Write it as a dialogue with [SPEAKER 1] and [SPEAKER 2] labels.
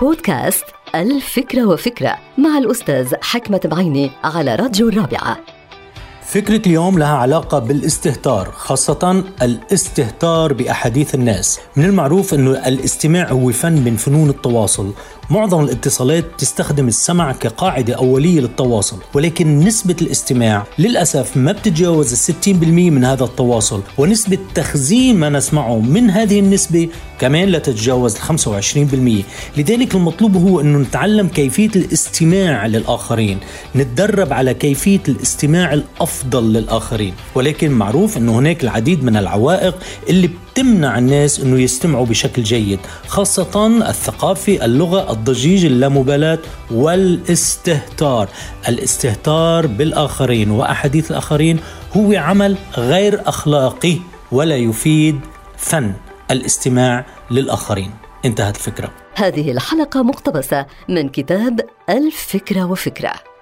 [SPEAKER 1] بودكاست الفكرة وفكرة مع الأستاذ حكمة بعيني على راديو الرابعة.
[SPEAKER 2] فكرة اليوم لها علاقة بالاستهتار خاصة الاستهتار بأحاديث الناس. من المعروف أنه الاستماع هو فن من فنون التواصل. معظم الاتصالات تستخدم السمع كقاعدة أولية للتواصل ولكن نسبة الاستماع للأسف ما بتتجاوز 60% من هذا التواصل ونسبة تخزين ما نسمعه من هذه النسبة كمان لا تتجاوز 25% لذلك المطلوب هو أنه نتعلم كيفية الاستماع للآخرين نتدرب على كيفية الاستماع الأفضل للآخرين. ولكن معروف أنه هناك العديد من العوائق اللي تمنع الناس إنه يستمعوا بشكل جيد خاصة الثقافة اللغة الضجيج اللامبالاة والاستهتار. الاستهتار بالآخرين وأحاديث الآخرين هو عمل غير أخلاقي ولا يفيد فن الاستماع للآخرين. انتهت الفكرة.
[SPEAKER 1] هذه الحلقة مقتبسة من كتاب الفكرة وفكرة.